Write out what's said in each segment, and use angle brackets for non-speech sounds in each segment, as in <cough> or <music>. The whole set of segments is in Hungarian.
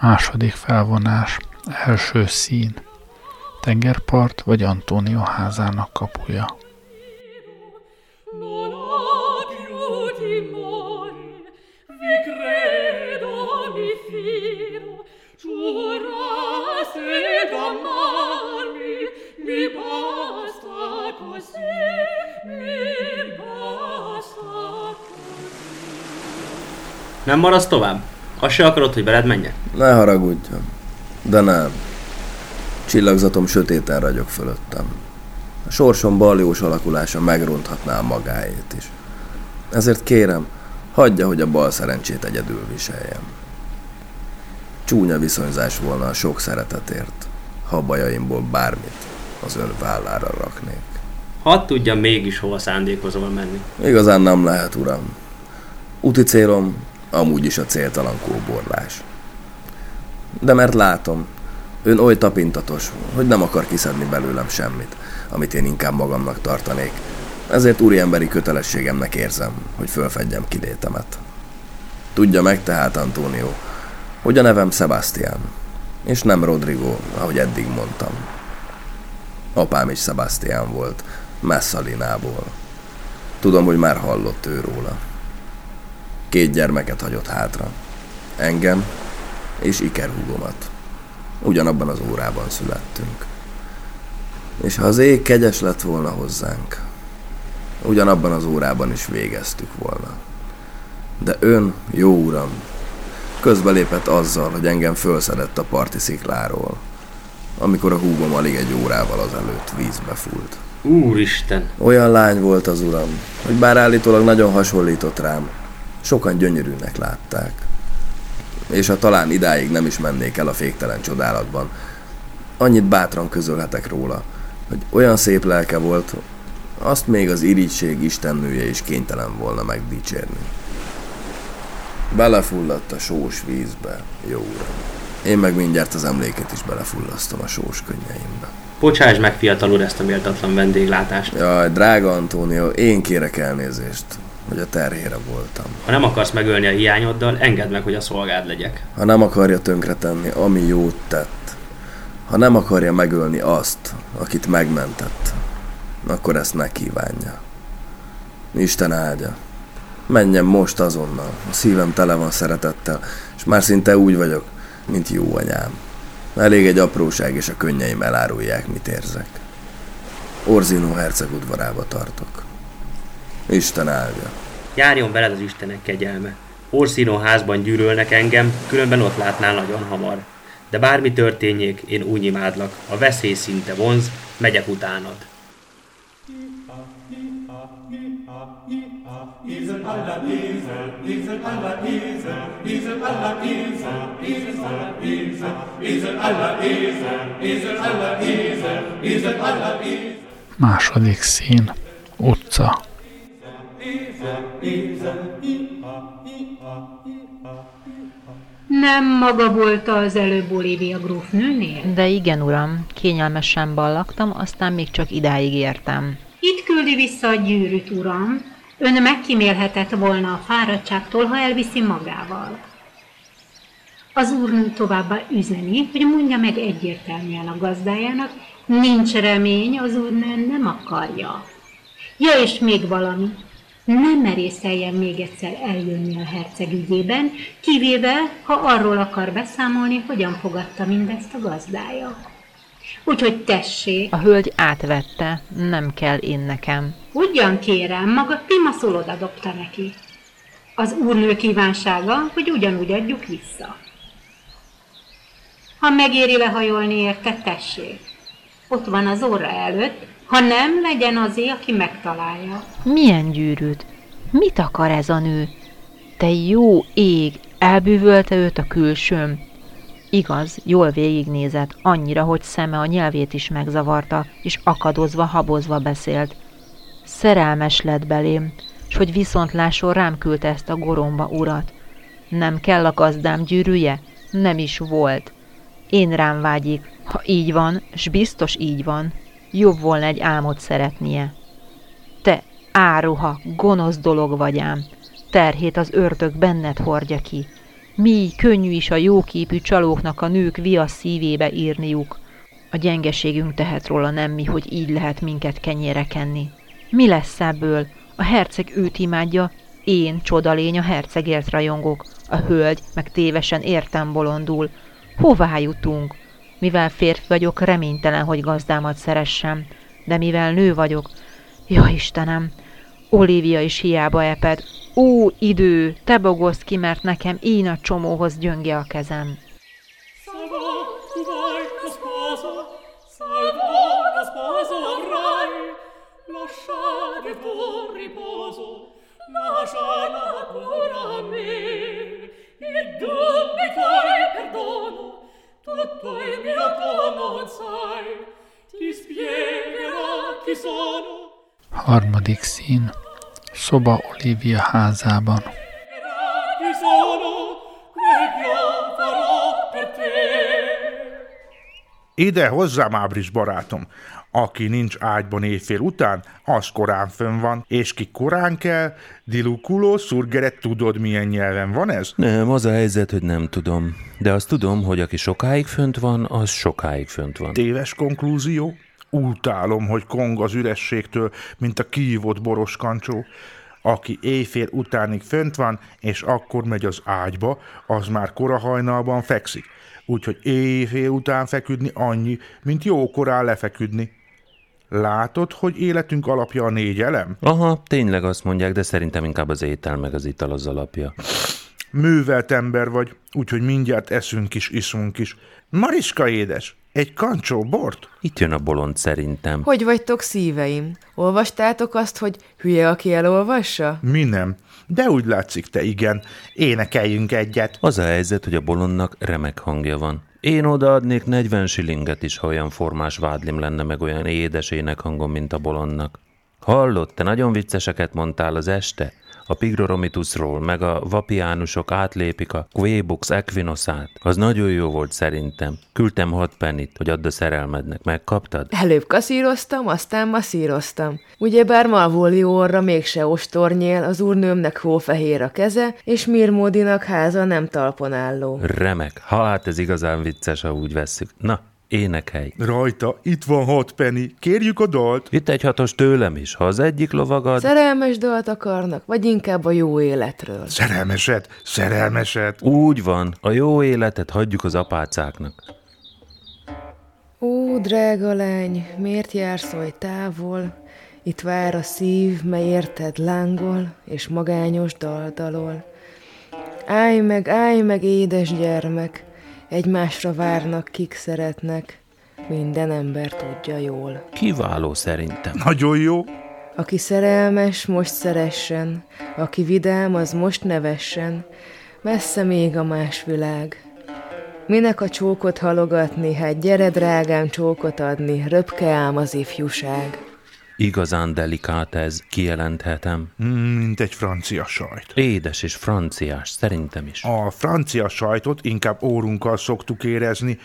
Második felvonás, első szín. Tengerpart vagy Antónió házának kapuja. Nem maradsz tovább? Azt se akarod, hogy veled menjek? Ne haragudjon. De nem. Csillagzatom sötéten ragyog fölöttem. A sorsom baljós alakulása megronthatná a magáét is. Ezért kérem, hagyja, hogy a bal szerencsét egyedül viseljem. Csúnya viszonyzás volna a sok szeretetért, ha bajaimból bármit az ön vállára raknék. Hadd tudjam mégis hova szándékozol menni. Igazán nem lehet, uram. Úti célom amúgy is a céltalan kóborlás. De mert látom, ön oly tapintatos, hogy nem akar kiszedni belőlem semmit, amit én inkább magamnak tartanék. Ezért úriemberi kötelességemnek érzem, hogy fölfedjem kilétemet. Tudja meg tehát, Antonio, hogy a nevem Sebastian, és nem Rodrigo, ahogy eddig mondtam. Apám is Sebastian volt, Messalinából. Tudom, hogy már hallott ő róla. Két gyermeket hagyott hátra. Engem és Iker húgomat. Ugyanabban az órában születtünk. És ha az ég kegyes lett volna hozzánk, ugyanabban az órában is végeztük volna. De ön, jó uram, közbelépett azzal, hogy engem fölszedett a parti szikláról, amikor a húgom alig egy órával azelőtt vízbe fúlt. Úristen! Olyan lány volt az uram, hogy bár állítólag nagyon hasonlított rám, sokan gyönyörűnek látták. És ha talán idáig nem is mennék el a féktelen csodálatban, annyit bátran közölhetek róla, hogy olyan szép lelke volt, azt még az irigység istennője is kénytelen volna megdicsérni. Belefulladt a sós vízbe, jó uram. Én meg mindjárt az emléket is belefullasztom a sós könnyeimbe. Bocsáss meg, fiatal úr, ezt a méltatlan vendéglátást. Jaj, drága Antónió, én kérek elnézést hogy a terhére voltam. Ha nem akarsz megölni a hiányoddal, engedd meg, hogy a szolgád legyek. Ha nem akarja tönkretenni, ami jót tett, ha nem akarja megölni azt, akit megmentett, akkor ezt ne kívánja. Isten áldja. Menjen most azonnal. A szívem tele van szeretettel, és már szinte úgy vagyok, mint jó anyám. Elég egy apróság, és a könnyeim elárulják, mit érzek. Orzino herceg udvarába tartok. Isten áldja. Járjon veled az Istenek kegyelme. Orszínó házban gyűrölnek engem, különben ott látnál nagyon hamar. De bármi történjék, én úgy imádlak. A veszély szinte vonz, megyek utánad. Második szín, utca. Nem maga volt az előbb Olivia grófnőnél? De igen, uram, kényelmesen ballaktam, aztán még csak idáig értem. Itt küldi vissza a gyűrűt, uram. Ön megkímélhetett volna a fáradtságtól, ha elviszi magával. Az úrnő továbbá üzeni, hogy mondja meg egyértelműen a gazdájának, nincs remény, az úrnő nem akarja. Ja, és még valami nem merészeljen még egyszer eljönni a herceg ügyében, kivéve, ha arról akar beszámolni, hogyan fogadta mindezt a gazdája. Úgyhogy tessék. A hölgy átvette, nem kell én nekem. Ugyan kérem, maga Timaszolod adopta neki. Az úrnő kívánsága, hogy ugyanúgy adjuk vissza. Ha megéri lehajolni érte, tessék. Ott van az óra előtt, ha nem, legyen azé, aki megtalálja. Milyen gyűrűd? Mit akar ez a nő? Te jó ég, elbűvölte őt a külsőm. Igaz, jól végignézett, annyira, hogy szeme a nyelvét is megzavarta, és akadozva, habozva beszélt. Szerelmes lett belém, s hogy viszontlásról rám küldte ezt a goromba urat. Nem kell a gazdám gyűrűje? Nem is volt. Én rám vágyik, ha így van, s biztos így van, jobb volna egy álmot szeretnie. Te, áruha, gonosz dolog vagy ám, terhét az ördög benned hordja ki. Mi könnyű is a jóképű csalóknak a nők viasz szívébe írniuk. A gyengeségünk tehet róla nem mi, hogy így lehet minket kenyére kenni. Mi lesz ebből? A herceg őt imádja, én, csodalény, a hercegért rajongok, a hölgy meg tévesen értem bolondul. Hová jutunk? Mivel férfi vagyok, reménytelen, hogy gazdámat szeressem, de mivel nő vagyok, ja Istenem, Olivia is hiába eped. Ó, idő, te bogozd ki, mert nekem én a csomóhoz gyönge a kezem. lasciala ora me, e dubbi tuoi perdono, tutto il mio common sai, ti spiegherò chi sono. Harmadik szín. Szoba Olivia házában. Ide hozzám, Ábris barátom! Aki nincs ágyban éjfél után, az korán fönn van, és ki korán kell, dilukuló, szurgeret, tudod milyen nyelven van ez? Nem, az a helyzet, hogy nem tudom. De azt tudom, hogy aki sokáig fönt van, az sokáig fönt van. Téves konklúzió? Utálom, hogy kong az ürességtől, mint a kívott boros kancsó. Aki éjfél utánig fönt van, és akkor megy az ágyba, az már korahajnalban fekszik. Úgyhogy éjfél után feküdni annyi, mint jókorán lefeküdni. Látod, hogy életünk alapja a négy elem? Aha, tényleg azt mondják, de szerintem inkább az étel meg az ital az alapja. Művelt ember vagy, úgyhogy mindjárt eszünk is, iszunk is. Mariska édes, egy kancsó bort? Itt jön a bolond szerintem. Hogy vagytok szíveim? Olvastátok azt, hogy hülye, aki elolvassa? Mi nem. De úgy látszik, te igen. Énekeljünk egyet. Az a helyzet, hogy a bolondnak remek hangja van. Én odaadnék 40 silinget is, ha olyan formás vádlim lenne, meg olyan édes énekhangom, mint a bolondnak. Hallott, te nagyon vicceseket mondtál az este? A Pigroromitusról, meg a vapiánusok átlépik a Québux equinoszát. Az nagyon jó volt szerintem. Küldtem hat pennit, hogy add a szerelmednek. Megkaptad? Előbb kaszíroztam, aztán masszíroztam. Ugyebár Malvólióra mégse ostornyél, az úrnőmnek hófehér a keze, és Mirmódinak háza nem talpon álló. Remek. Ha hát ez igazán vicces, ha úgy vesszük. Na, Énekelj. Rajta, itt van hat penny, kérjük a dalt. Itt egy hatos tőlem is, ha az egyik lovagad... Szerelmes dalt akarnak, vagy inkább a jó életről? Szerelmeset, szerelmeset. Úgy van, a jó életet hagyjuk az apácáknak. Ó, drága lány, miért jársz oly távol? Itt vár a szív, mely érted lángol, és magányos daldalol. Állj meg, állj meg, édes gyermek, Egymásra várnak, kik szeretnek, minden ember tudja jól. Kiváló szerintem. Nagyon jó. Aki szerelmes, most szeressen, aki vidám, az most nevessen, messze még a más világ. Minek a csókot halogatni, hát gyere drágám csókot adni, röpke ám az ifjúság. Igazán delikát ez, kijelenthetem. Mm, mint egy francia sajt. Édes és franciás, szerintem is. A francia sajtot inkább órunkkal szoktuk érezni,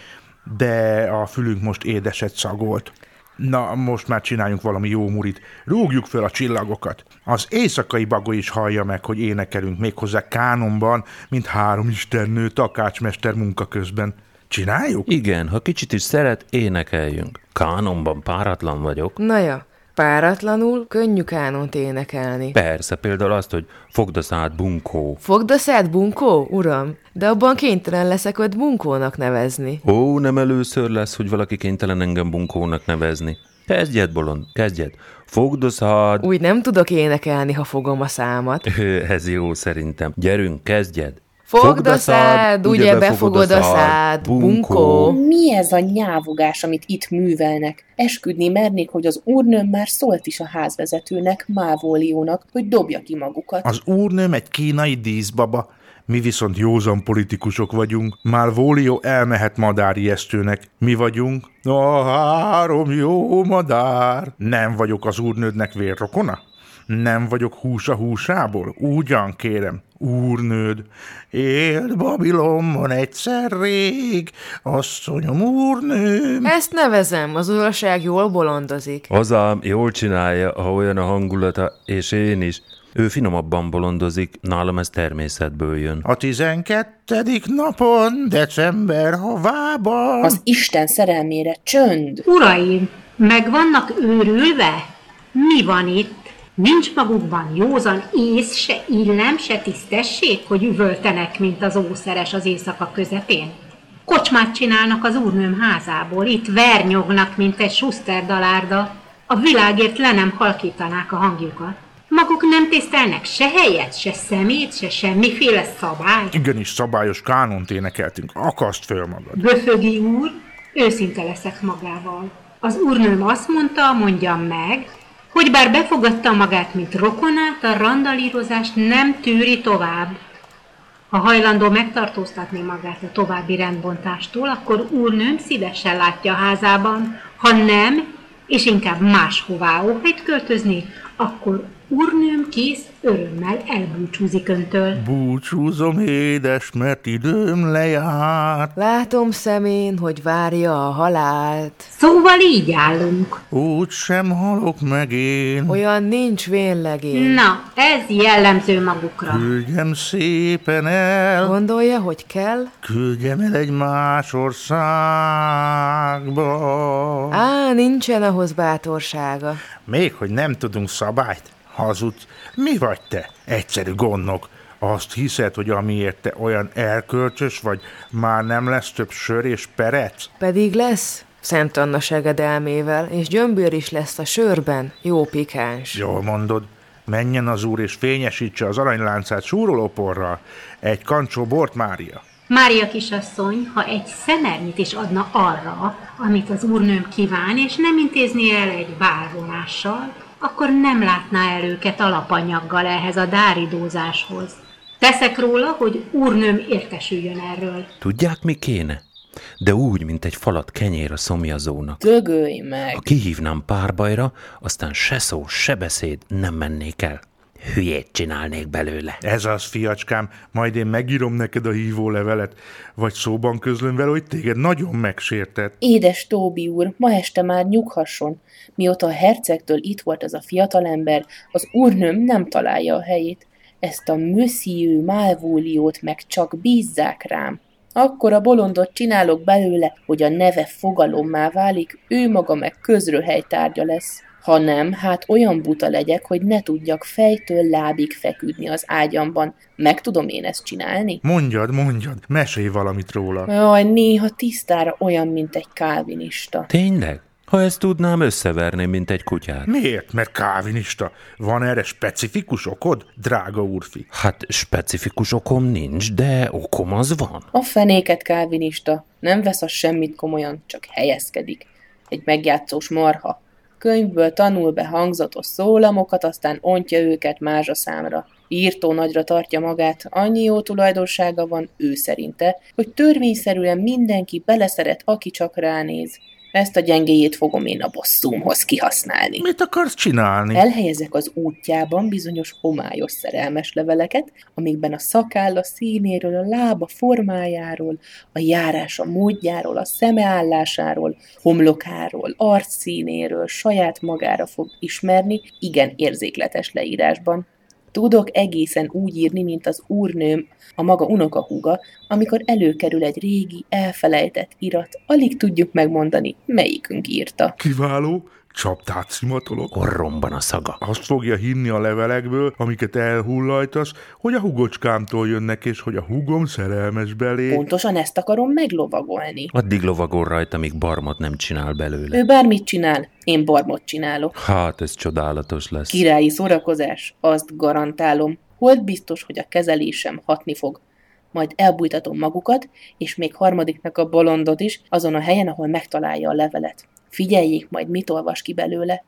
de a fülünk most édeset szagolt. Na, most már csináljunk valami jó murit. Rúgjuk fel a csillagokat. Az éjszakai bagoly is hallja meg, hogy énekelünk méghozzá kánonban, mint három istennő takácsmester munka közben. Csináljuk? Igen, ha kicsit is szeret, énekeljünk. Kánonban páratlan vagyok. Na ja, Páratlanul könnyű kánont énekelni. Persze, például azt, hogy fogd a szád bunkó. Fogd a szád bunkó, uram? De abban kénytelen leszek ott bunkónak nevezni. Ó, nem először lesz, hogy valaki kénytelen engem bunkónak nevezni. Kezdjed, bolond, kezdjed. Fogd a szád. Úgy nem tudok énekelni, ha fogom a számat. <laughs> Ez jó szerintem. Gyerünk, kezdjed. Fogd a szád, ugye befogod a szád, bunkó. Mi ez a nyávogás, amit itt művelnek? Esküdni mernék, hogy az úrnőm már szólt is a házvezetőnek, Mávóliónak, hogy dobja ki magukat. Az úrnőm egy kínai díszbaba, mi viszont józan politikusok vagyunk. Már Vólió elmehet madárijesztőnek. Mi vagyunk a három jó madár. Nem vagyok az úrnődnek vérrokona? Nem vagyok hús a húsából? Ugyan kérem, úrnőd. Élt Babilonban egyszer rég, asszonyom úrnőm. Ezt nevezem, az uraság jól bolondozik. Azám jól csinálja, ha olyan a hangulata, és én is. Ő finomabban bolondozik, nálam ez természetből jön. A tizenkettedik napon, december havában. Az Isten szerelmére csönd! Uraim, meg vannak őrülve? Mi van itt? Nincs magukban józan ész, se illem, se tisztesség, hogy üvöltenek, mint az ószeres az éjszaka közepén? Kocsmát csinálnak az úrnőm házából, itt vernyognak, mint egy suszter dalárda. A világért le nem halkítanák a hangjukat. Maguk nem tisztelnek se helyet, se szemét, se semmiféle szabály. Igenis szabályos kánont énekeltünk. Akaszt föl magad. Böfögi úr, őszinte leszek magával. Az úrnőm azt mondta, mondjam meg, hogy bár befogadta magát, mint rokonát, a randalírozást nem tűri tovább. Ha hajlandó megtartóztatni magát a további rendbontástól, akkor úrnőm szívesen látja házában, ha nem, és inkább máshová óhajt költözni, akkor úrnőm kész örömmel elbúcsúzik öntől. Búcsúzom, édes, mert időm lejárt. Látom szemén, hogy várja a halált. Szóval így állunk. Úgy sem halok meg én. Olyan nincs vénlegén. Na, ez jellemző magukra. Küldjem szépen el. Gondolja, hogy kell? Küldjem el egy más országba. Á, nincsen ahhoz bátorsága. Még hogy nem tudunk szabályt? Hazudsz. Mi vagy te? Egyszerű gondnok. Azt hiszed, hogy amiért te olyan elkölcsös vagy, már nem lesz több sör és perec? Pedig lesz. Szent Anna segedelmével, és gyömbér is lesz a sörben, jó pikáns. Jól mondod. Menjen az úr és fényesítse az aranyláncát súrolóporral. Egy kancsó bort, Mária. Mária kisasszony, ha egy szemernyit is adna arra, amit az úrnőm kíván, és nem intézni el egy bárvonással, akkor nem látná el őket alapanyaggal ehhez a dáridózáshoz. Teszek róla, hogy úrnőm értesüljön erről. Tudják, mi kéne? De úgy, mint egy falat kenyér a szomjazónak. Dögölj meg! Ha kihívnám párbajra, aztán se szó, se beszéd nem mennék el. Hülyét csinálnék belőle. Ez az, fiacskám, majd én megírom neked a hívólevelet, vagy szóban közlöm vele, hogy téged nagyon megsértett. Édes Tóbi úr, ma este már nyughasson. Mióta a hercegtől itt volt ez a fiatalember, az úrnőm nem találja a helyét. Ezt a Monsieur Malvóliót meg csak bízzák rám. Akkor a bolondot csinálok belőle, hogy a neve fogalommá válik, ő maga meg közröhely tárgya lesz. Ha nem, hát olyan buta legyek, hogy ne tudjak fejtől lábig feküdni az ágyamban. Meg tudom én ezt csinálni? Mondjad, mondjad, mesélj valamit róla. Jaj, néha tisztára olyan, mint egy kálvinista. Tényleg? Ha ezt tudnám, összeverném, mint egy kutyát. Miért? Mert kávinista. Van erre specifikus okod, drága úrfi? Hát specifikus okom nincs, de okom az van. A fenéket kálvinista. Nem vesz a semmit komolyan, csak helyezkedik. Egy megjátszós marha. Könyvből tanul be hangzatos szólamokat, aztán ontja őket mázsa számra. Írtó nagyra tartja magát, annyi jó tulajdonsága van ő szerinte, hogy törvényszerűen mindenki beleszeret, aki csak ránéz. Ezt a gyengéjét fogom én a bosszúmhoz kihasználni. Mit akarsz csinálni? Elhelyezek az útjában bizonyos homályos szerelmes leveleket, amikben a szakálla színéről, a lába formájáról, a járása módjáról, a szemeállásáról, homlokáról, arcszínéről, saját magára fog ismerni, igen érzékletes leírásban. Tudok egészen úgy írni, mint az úrnőm, a maga unokahúga, amikor előkerül egy régi, elfelejtett irat, alig tudjuk megmondani, melyikünk írta. Kiváló, csaptát szimatolok. Orromban a szaga. Azt fogja hinni a levelekből, amiket elhullajtasz, hogy a hugocskámtól jönnek, és hogy a hugom szerelmes belé. Pontosan ezt akarom meglovagolni. Addig lovagol rajta, míg barmot nem csinál belőle. Ő bármit csinál, én barmot csinálok. Hát, ez csodálatos lesz. Királyi szórakozás, azt garantálom. Holt biztos, hogy a kezelésem hatni fog. Majd elbújtatom magukat, és még harmadiknak a bolondot is, azon a helyen, ahol megtalálja a levelet. Figyeljék majd, mit olvas ki belőle.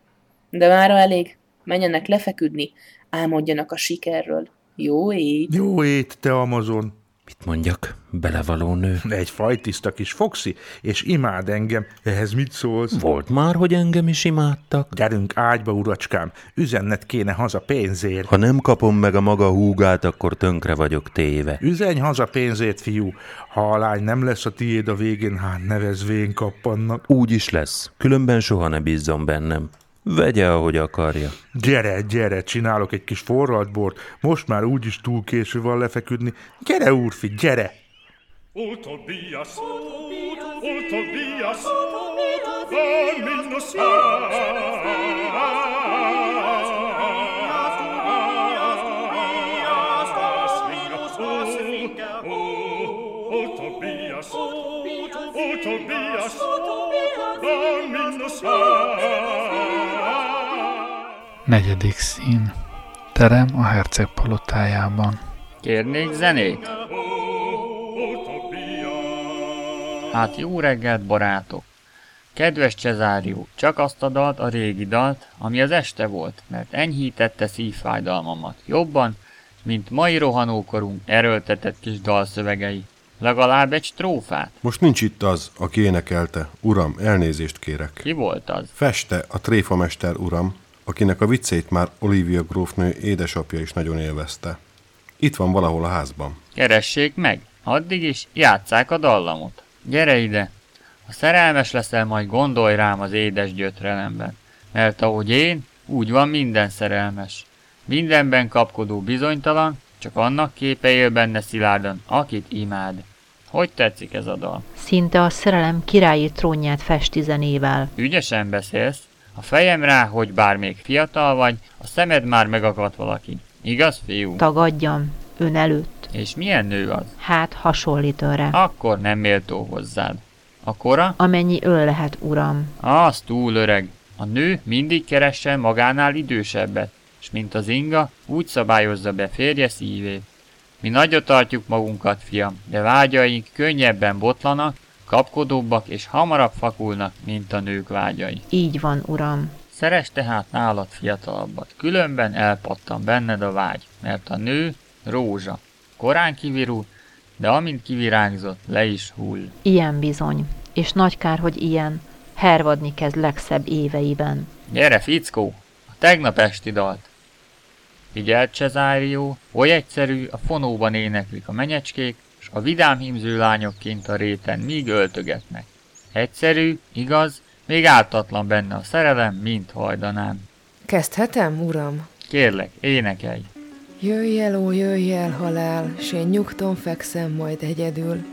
De mára elég, menjenek lefeküdni, álmodjanak a sikerről. Jó éj! Jó ét, te Amazon! Mit mondjak? Belevaló nő. Egy fajtiszta kis foxi, és imád engem. Ehhez mit szólsz? Volt már, hogy engem is imádtak? Gyerünk ágyba, uracskám, üzennet kéne haza pénzért. Ha nem kapom meg a maga húgát, akkor tönkre vagyok téve. Üzenj haza pénzért, fiú. Ha a lány nem lesz a tiéd a végén, hát nevezvén kappannak. Úgy is lesz, különben soha ne bízzon bennem. Vegye, ahogy akarja. Gyere, gyere, csinálok egy kis forralt bort. Most már úgyis túl késő van lefeküdni. Gyere, úrfi, gyere! Utobias, Utobias, Dominus Utobias, Utobias, Dominus Negyedik szín. Terem a herceg palotájában. Kérnék zenét? Hát jó reggelt, barátok! Kedves Cezárió, csak azt a dalt, a régi dalt, ami az este volt, mert enyhítette szívfájdalmamat. Jobban, mint mai rohanókorunk erőltetett kis dalszövegei. Legalább egy strófát. Most nincs itt az, aki énekelte. Uram, elnézést kérek. Ki volt az? Feste, a tréfamester uram, akinek a viccét már Olivia grófnő édesapja is nagyon élvezte. Itt van valahol a házban. Keressék meg, addig is játsszák a dallamot. Gyere ide! Ha szerelmes leszel, majd gondolj rám az édes gyötrelemben. Mert ahogy én, úgy van minden szerelmes. Mindenben kapkodó bizonytalan, csak annak képe él benne szilárdan, akit imád. Hogy tetszik ez a dal? Szinte a szerelem királyi trónját festi zenével. Ügyesen beszélsz. A fejem rá, hogy bár még fiatal vagy, a szemed már megakadt valaki. Igaz, fiú? Tagadjam, ön előtt. És milyen nő az? Hát hasonlít önre. Akkor nem méltó hozzád. A kora? Amennyi ön lehet, uram. Az túl öreg. A nő mindig keresse magánál idősebbet, és mint az inga, úgy szabályozza be férje szívét. Mi nagyot tartjuk magunkat, fiam, de vágyaink könnyebben botlanak, kapkodóbbak és hamarabb fakulnak, mint a nők vágyai. Így van, uram. Szeres tehát nálad fiatalabbat, különben elpattan benned a vágy, mert a nő rózsa. Korán kivirul, de amint kivirágzott, le is hull. Ilyen bizony. És nagy kár, hogy ilyen. Hervadni kezd legszebb éveiben. Gyere, fickó! A tegnap esti dalt! Figyeld, Cezárió, oly egyszerű, a fonóban éneklik a menyecskék, a vidám hímző lányok kint a réten míg öltögetnek. Egyszerű, igaz, még ártatlan benne a szerelem, mint hajdanám. Kezdhetem, uram? Kérlek, énekelj! Jöjj el, ó, jöjj el, halál, s én nyugton fekszem majd egyedül.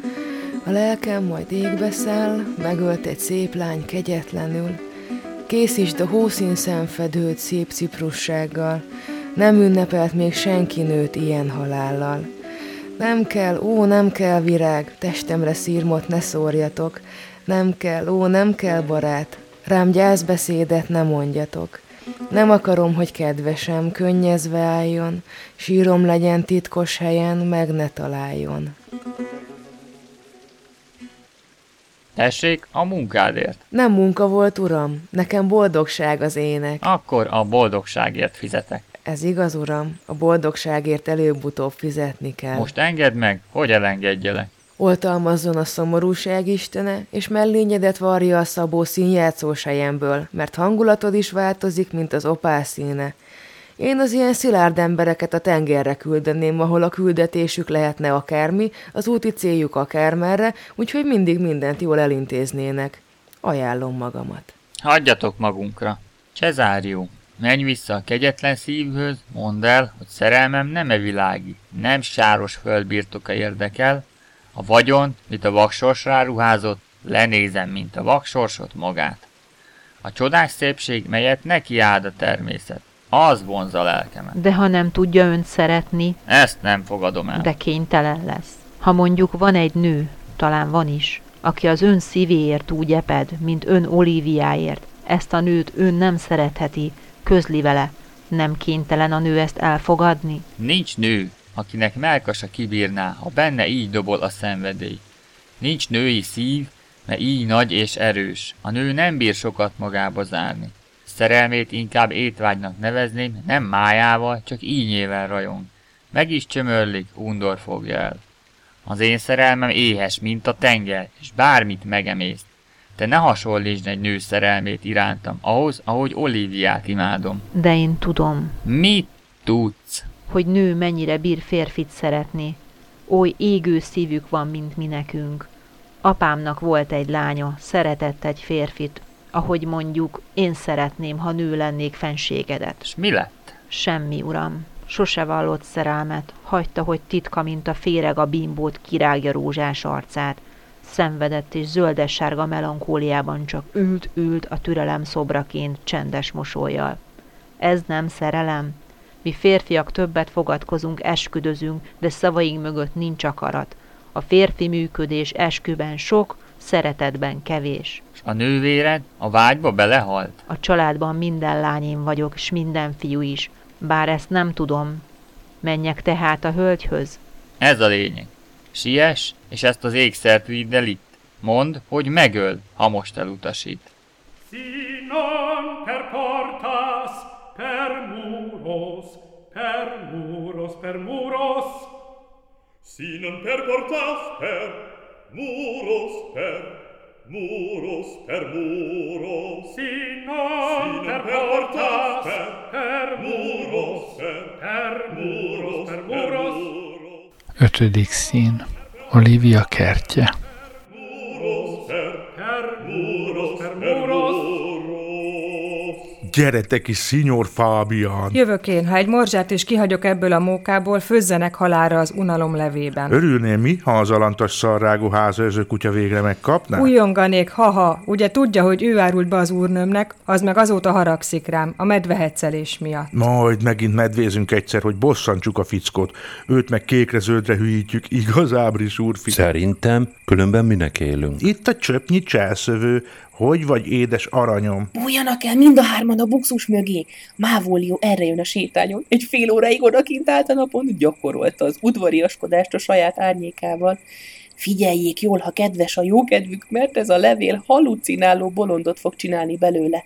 A lelkem majd égbe száll, megölt egy szép lány kegyetlenül. Készítsd a hószín szemfedőt szép ciprussággal, nem ünnepelt még senki nőt ilyen halállal. Nem kell, ó, nem kell virág, testemre szírmot ne szórjatok. Nem kell, ó, nem kell barát, rám gyászbeszédet ne mondjatok. Nem akarom, hogy kedvesem könnyezve álljon, sírom legyen titkos helyen, meg ne találjon. Tessék, a munkádért. Nem munka volt, uram, nekem boldogság az ének. Akkor a boldogságért fizetek. Ez igaz, uram, a boldogságért előbb-utóbb fizetni kell. Most engedd meg, hogy elengedjelek. Oltalmazzon a szomorúság istene, és mellényedet varja a szabó színjátszós helyemből, mert hangulatod is változik, mint az opál színe. Én az ilyen szilárd embereket a tengerre küldeném, ahol a küldetésük lehetne akármi, az úti céljuk akármerre, úgyhogy mindig mindent jól elintéznének. Ajánlom magamat. Hagyjatok magunkra. Cezárió, menj vissza a kegyetlen szívhöz, mondd el, hogy szerelmem nem e világi, nem sáros földbirtoka érdekel, a vagyont, mit a vaksors ráruházott, lenézem, mint a vaksorsot magát. A csodás szépség, melyet neki áld a természet, az vonza a lelkemet. De ha nem tudja önt szeretni, Ezt nem fogadom el. de kénytelen lesz. Ha mondjuk van egy nő, talán van is, aki az ön szívéért úgy eped, mint ön Olíviáért, ezt a nőt ön nem szeretheti, közli vele. Nem kénytelen a nő ezt elfogadni? Nincs nő, akinek melkasa kibírná, ha benne így dobol a szenvedély. Nincs női szív, mert így nagy és erős. A nő nem bír sokat magába zárni. Szerelmét inkább étvágynak nevezném, nem májával, csak ínyével rajong. Meg is csömörlik, undor fogja el. Az én szerelmem éhes, mint a tenger, és bármit megemészt. Te ne hasonlítsd egy nő szerelmét irántam, ahhoz, ahogy Oliviát imádom. De én tudom. Mit tudsz? Hogy nő mennyire bír férfit szeretni. Oly égő szívük van, mint mi nekünk. Apámnak volt egy lánya, szeretett egy férfit, ahogy mondjuk, én szeretném, ha nő lennék fenségedet. És mi lett? Semmi, uram. Sose vallott szerelmet, hagyta, hogy titka, mint a féreg a bimbót kirágja rózsás arcát. Szenvedett és zöldes-sárga melankóliában csak ült-ült a türelem szobraként csendes mosolyjal. Ez nem szerelem? Mi férfiak többet fogadkozunk, esküdözünk, de szavaink mögött nincs akarat. A férfi működés esküben sok, szeretetben kevés. És a nővéred a vágyba belehalt? A családban minden lányim vagyok, s minden fiú is, bár ezt nem tudom. Menjek tehát a hölgyhöz? Ez a lényeg. Siess, és ezt az ékszert vidd el itt. Mondd, hogy megöl, ha most elutasít. Si non per portas, per muros, per muros, per muros. Si non per portas, per muros, per muros, per muros. Si non per portas, per muros, per muros, per muros. Ötödik szín. Olivia kertje. Gyere kis Signor Fábián! Jövök én, ha egy morzsát is kihagyok ebből a mókából, főzzenek halára az unalom levében. Örülnél mi, ha az alantas szarrágú házőrző kutya végre megkapná? Újonganék, haha, ugye tudja, hogy ő árult be az úrnőmnek, az meg azóta haragszik rám, a medvehetszelés miatt. Majd megint medvézünk egyszer, hogy bosszantsuk a fickot. Őt meg kékre-zöldre hűítjük, igaz Ábris úrfi? Szerintem, különben minek élünk. Itt a csöpnyi cselszövő. Hogy vagy, édes aranyom? Bújjanak el mind a hárman a buxus mögé. Mávólió erre jön a sétányon. Egy fél óráig odakint állt a napon, gyakorolta az udvariaskodást a saját árnyékával. Figyeljék jól, ha kedves a jókedvük, mert ez a levél halucináló bolondot fog csinálni belőle.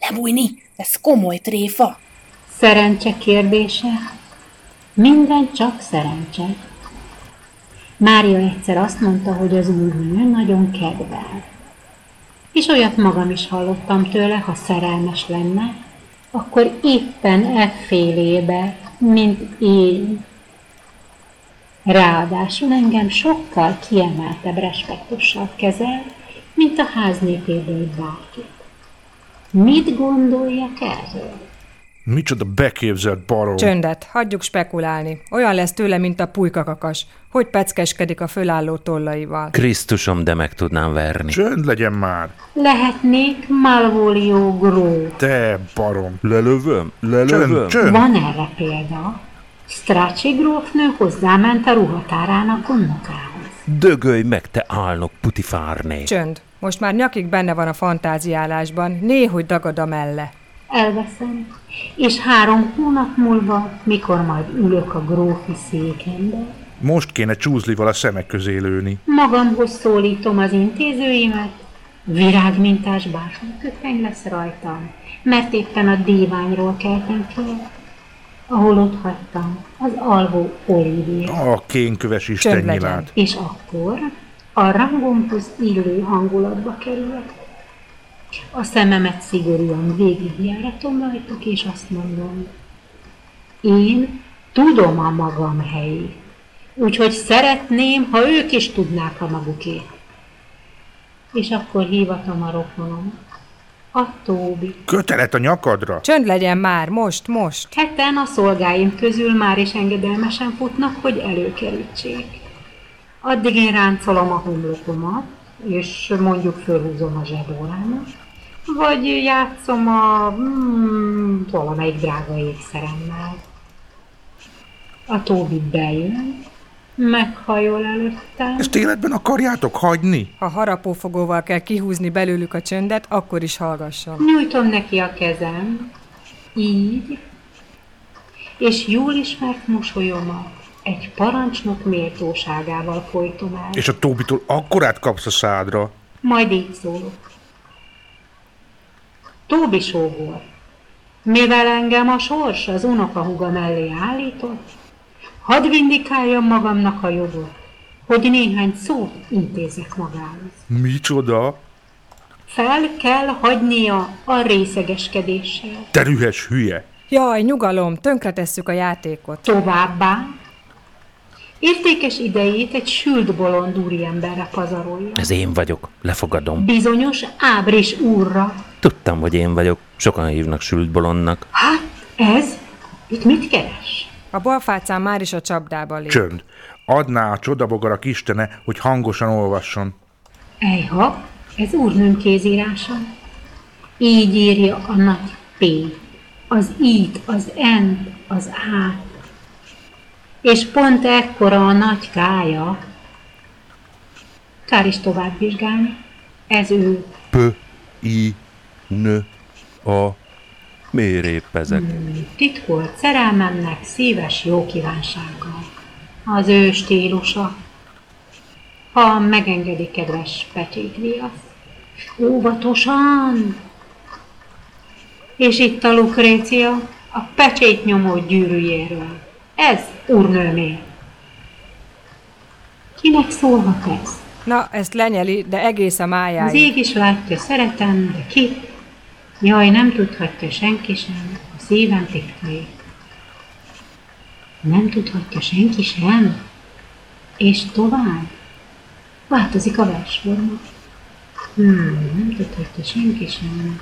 Lebújni, ez komoly tréfa. Szerencse kérdése? Minden csak szerencse. Mária egyszer azt mondta, hogy az úrnő nagyon kedvel. És olyat magam is hallottam tőle, ha szerelmes lenne, akkor éppen e félébe, mint én. Ráadásul engem sokkal kiemeltebb respektussal kezel, mint a háznépéből bárkit. Mit gondoljak erről? Micsoda beképzelt barom. Csöndet, hagyjuk spekulálni. Olyan lesz tőle, mint a pulykakakas. Hogy peckeskedik a fölálló tollaival. Krisztusom, de meg tudnám verni. Csönd legyen már. Lehetnék Malvolio gróf. Te barom. Lelövöm, lelövöm. Csönd, csönd. Van erre példa. Stracci grófnő hozzáment a ruhatárának gondnokához. Dögölj meg, te álnok putifárné. Csönd. Most már nyakig benne van a fantáziálásban, néhogy dagad a melle. Elveszem, és három hónap múlva, mikor majd ülök a grófi székembe, Most kéne csúzlival a szemek közé lőni. magamhoz szólítom az intézőimet, virágmintás bársonyköpeny lesz rajtam, mert éppen a díványról keltem fel, ahol ott hagytam az alvó Olivia. A kénköves istennyilát. És akkor a rangomhoz illő hangulatba kerülök, a szememet szigorúan végigjáratom rajtuk, és azt mondom, én tudom a magam helyét, úgyhogy szeretném, ha ők is tudnák a magukét. És akkor hívatom a rokonom, a Tóbi. Kötelet a nyakadra. Csönd legyen már, most, most. Heten a szolgáim közül már is engedelmesen futnak, hogy előkerítsék. Addig én ráncolom a homlokomat, és mondjuk fölhúzom a zsebórámat, vagy játszom a hmm, valamelyik drága ékszeremmel. A Tóbi bejön, meghajol előttem. Ezt életben akarjátok hagyni? Ha harapófogóval kell kihúzni belőlük a csöndet, akkor is hallgasson. Nyújtom neki a kezem, így, és jól ismert mosolyomat egy parancsnok méltóságával folytom el. És a Tóbitól akkorát kapsz a szádra. Majd így szólok. Tóbi sógor, mivel engem a sors az unokahuga mellé állított, hadd vindikáljam magamnak a jogot, hogy néhány szót intézek magához. Micsoda? Fel kell hagynia a részegeskedéssel. Te rühes hülye! Jaj, nyugalom, tönkretesszük a játékot. Továbbá, értékes idejét egy sült bolond úriemberre pazarolja. Ez én vagyok, lefogadom. Bizonyos ábris úrra. Tudtam, hogy én vagyok. Sokan hívnak sült bolondnak. Hát, ez? Itt mit keres? A balfácán már is a csapdába lép. Csönd. Adná a csodabogarak istene, hogy hangosan olvasson. Ejha, ez úrnőm kézírása. Így írja a nagy P, az I-t, az N, az A. És pont ekkora a nagy kája. Kár is tovább vizsgálni. Ez ő. P, I, N, A. Miért épp ezek? Titkolt szerelmemnek szíves jó kívánsággal. Az ő stílusa. Ha megengedi kedves pecsétviasz. Óvatosan! És itt a Lukrécia, a pecsét nyomó gyűrűjéről. Ez úrnőmé. Kinek szólhat ez? Na, ezt lenyeli, de egész a Az májáig. ég is látja, szeretem, de ki? Jaj, nem tudhatja senki sem a szívem titkait. Nem tudhatja senki sem. És tovább. Változik a versforma. Hmm, nem tudhatja senki sem.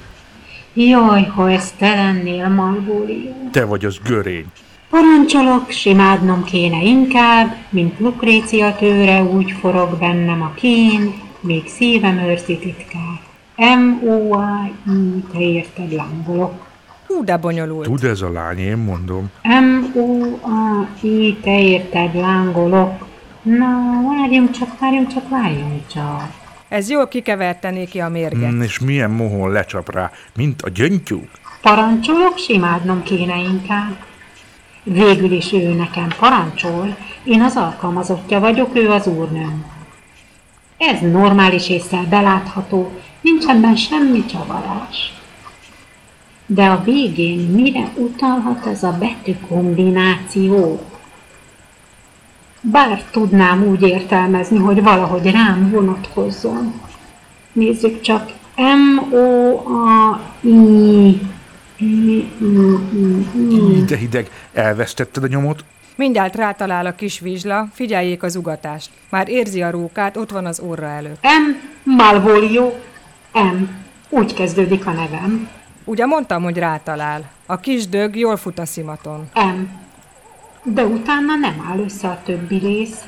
Jaj, ha ez te lennél, Malvólió. Te vagy az görény. Parancsolok, simádnom kéne inkább, mint Lukrécia tőre úgy forog bennem a kén, még szívem őrzi titkát. M-O-I, te érted, lángolok. Hú, de bonyolult. Tud ez a lány, én mondom. M-O-A-I, te érted, lángolok. Na, várjunk csak, várjunk csak, várjunk csak. Ez jól kikevertené ki a mérget. Mm, és milyen mohon lecsap rá, mint a gyöngytyúk. Parancsolok, simádnom kéne inkább. Végül is ő nekem parancsol, én az alkalmazottja vagyok, ő az úrnőm. Ez normális észre belátható, nincs ebben semmi csavarás. De a végén mire utalhat ez a betűkombináció? Bár tudnám úgy értelmezni, hogy valahogy rám vonatkozzon. Nézzük csak. M-O-A-I. Így de hideg, elvesztetted a nyomot? Mindjárt rátalál a kis vizsla, figyeljék az ugatást. Már érzi a rókát, ott van az orra előtt. M. Malvolio. M. Úgy kezdődik a nevem. Ugye mondtam, hogy rátalál. A kis dög jól fut a szimaton. M. De utána nem áll össze a többi rész.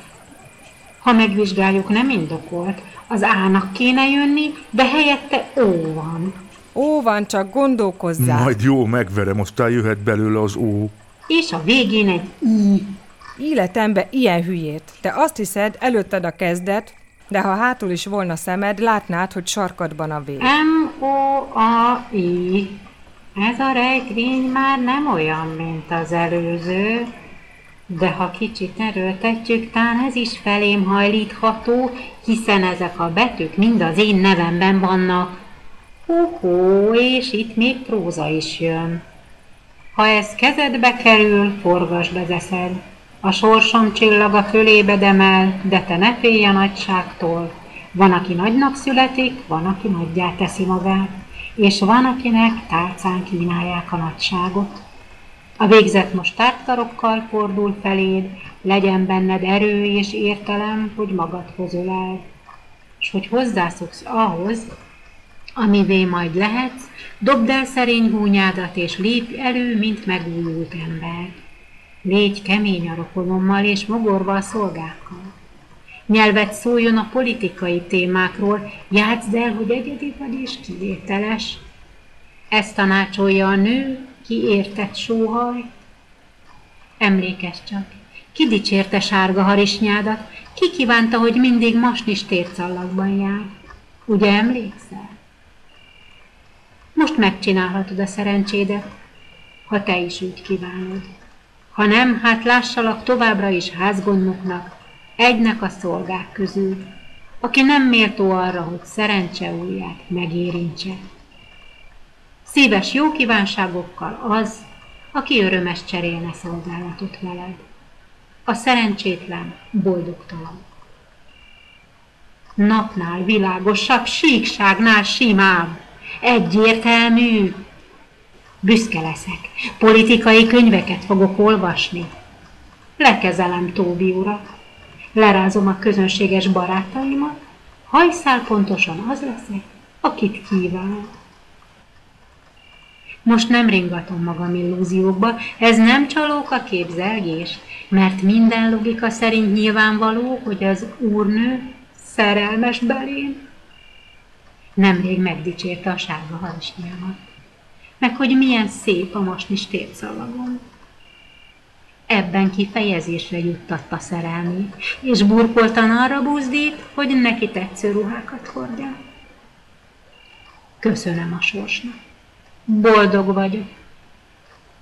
Ha megvizsgáljuk, nem indokolt. Az A-nak kéne jönni, de helyette O van. Ó, van, csak gondolkozzál. Majd jó, megverem, aztán jöhet belőle az ó. És a végén egy I. Életembe ilyen hülyét. Te azt hiszed, előtted a kezdet, de ha hátul is volna szemed, látnád, hogy sarkadban a vég. M-O-A-I. Ez a rejtvény már nem olyan, mint az előző. De ha kicsit erőltetjük, tán ez is felém hajlítható, hiszen ezek a betűk mind az én nevemben vannak. Hó, és itt még próza is jön. Ha ez kezedbe kerül, forgasd az eszed. A sorsom csillaga fölébed emel, de te ne félj a nagyságtól. Van, aki nagynak születik, van, aki nagyjá teszi magát, és van, akinek tálcán kínálják a nagyságot. A végzet most tártkarokkal fordul feléd, legyen benned erő és értelem, hogy magadhoz öleld. És hogy hozzászoksz ahhoz, amivé majd lehetsz, dobd el szerény húnyádat, és lépj elő, mint megújult ember. Légy kemény a rokonommal, és mogorva a szolgákkal. Nyelvet szóljon a politikai témákról, játszd el, hogy egyedi vagy és kivételes. Ezt tanácsolja a nő, ki értett sóhaj. Emlékezz csak, ki dicsérte sárga harisnyádat, ki kívánta, hogy mindig masnis tércallakban jár. Ugye emlékszel? Most megcsinálhatod a szerencsédet, ha te is úgy kívánod. Ha nem, hát lássalak továbbra is házgondnoknak, egynek a szolgák közül, aki nem méltó arra, hogy szerencse ujját megérintse. Szíves jó kívánságokkal az, aki örömes cserélne szolgálatot veled. A szerencsétlen boldogtalan. Napnál világosabb, síkságnál simább, egyértelmű. Büszke leszek, politikai könyveket fogok olvasni. Lekezelem Tóbi urat, lerázom a közönséges barátaimat, hajszál pontosan az leszek, akit kíván. Most nem ringatom magam illúziókba, ez nem csalóka képzelgés, mert minden logika szerint nyilvánvaló, hogy az úrnő szerelmes belém. Nemrég megdicsérte a sárga harisnyámat, meg hogy milyen szép a mostni stércalagom. Ebben kifejezésre juttatta szerelmét, és burkoltan arra buzdít, hogy neki tetsző ruhákat hordja. Köszönöm a sorsnak. Boldog vagyok.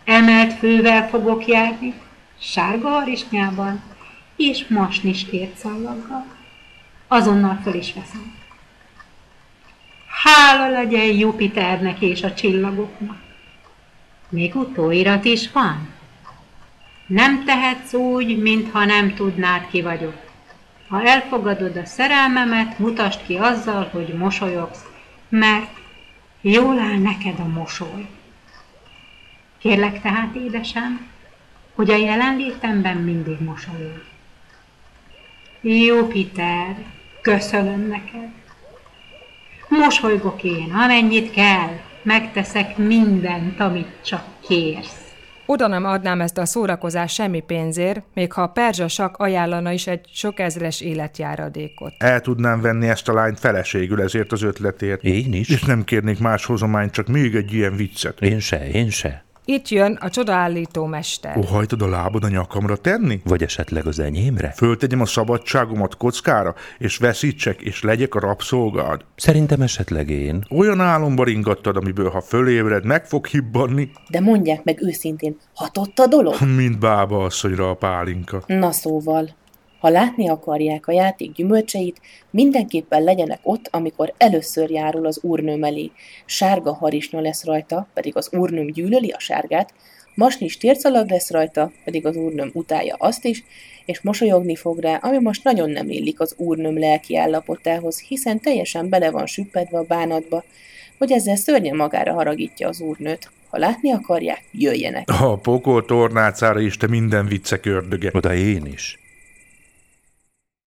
Emelt fővel fogok járni, sárga harisnyában, és masnis szallaggal. Azonnal föl is veszem. Hála legyen Jupiternek és a csillagoknak. Még utóirat is van. Nem tehetsz úgy, mintha nem tudnád, ki vagyok. Ha elfogadod a szerelmemet, mutasd ki azzal, hogy mosolyogsz, mert jól áll neked a mosoly. Kérlek tehát, édesem, hogy a jelenlétemben mindig mosolyog. Jupiter, köszönöm neked. Mosolygok én, amennyit kell, megteszek mindent, amit csak kérsz. Oda nem adnám ezt a szórakozást semmi pénzért, még ha a perzsa sak ajánlana is egy sok ezres életjáradékot. El tudnám venni ezt a lányt feleségül ezért az ötletért. Én is. És nem kérnék más hozományt, csak még egy ilyen viccet. Én se, én se. Itt jön a csodaállító mester. Óhajtod a lábad a nyakamra tenni? Vagy esetleg az enyémre? Föltegyem a szabadságomat kockára, és veszítsek, és legyek a rabszolgád. Szerintem esetleg én. Olyan álomba ringattad, amiből ha fölébred, meg fog hibbanni. De mondják meg őszintén, hatott a dolog? Mint bába asszonyra a pálinka. Na szóval, ha látni akarják a játék gyümölcseit, mindenképpen legyenek ott, amikor először járul az úrnőm elé. Sárga harisnya lesz rajta, pedig az úrnőm gyűlöli a sárgát, masnis tércalag lesz rajta, pedig az úrnőm utálja azt is, és mosolyogni fog rá, ami most nagyon nem illik az úrnőm lelki állapotához, hiszen teljesen bele van süppedve a bánatba, hogy ezzel szörnyen magára haragítja az úrnőt. Ha látni akarják, jöjjenek. A pokol tornácára is te minden viccek ördöge. Oda én is.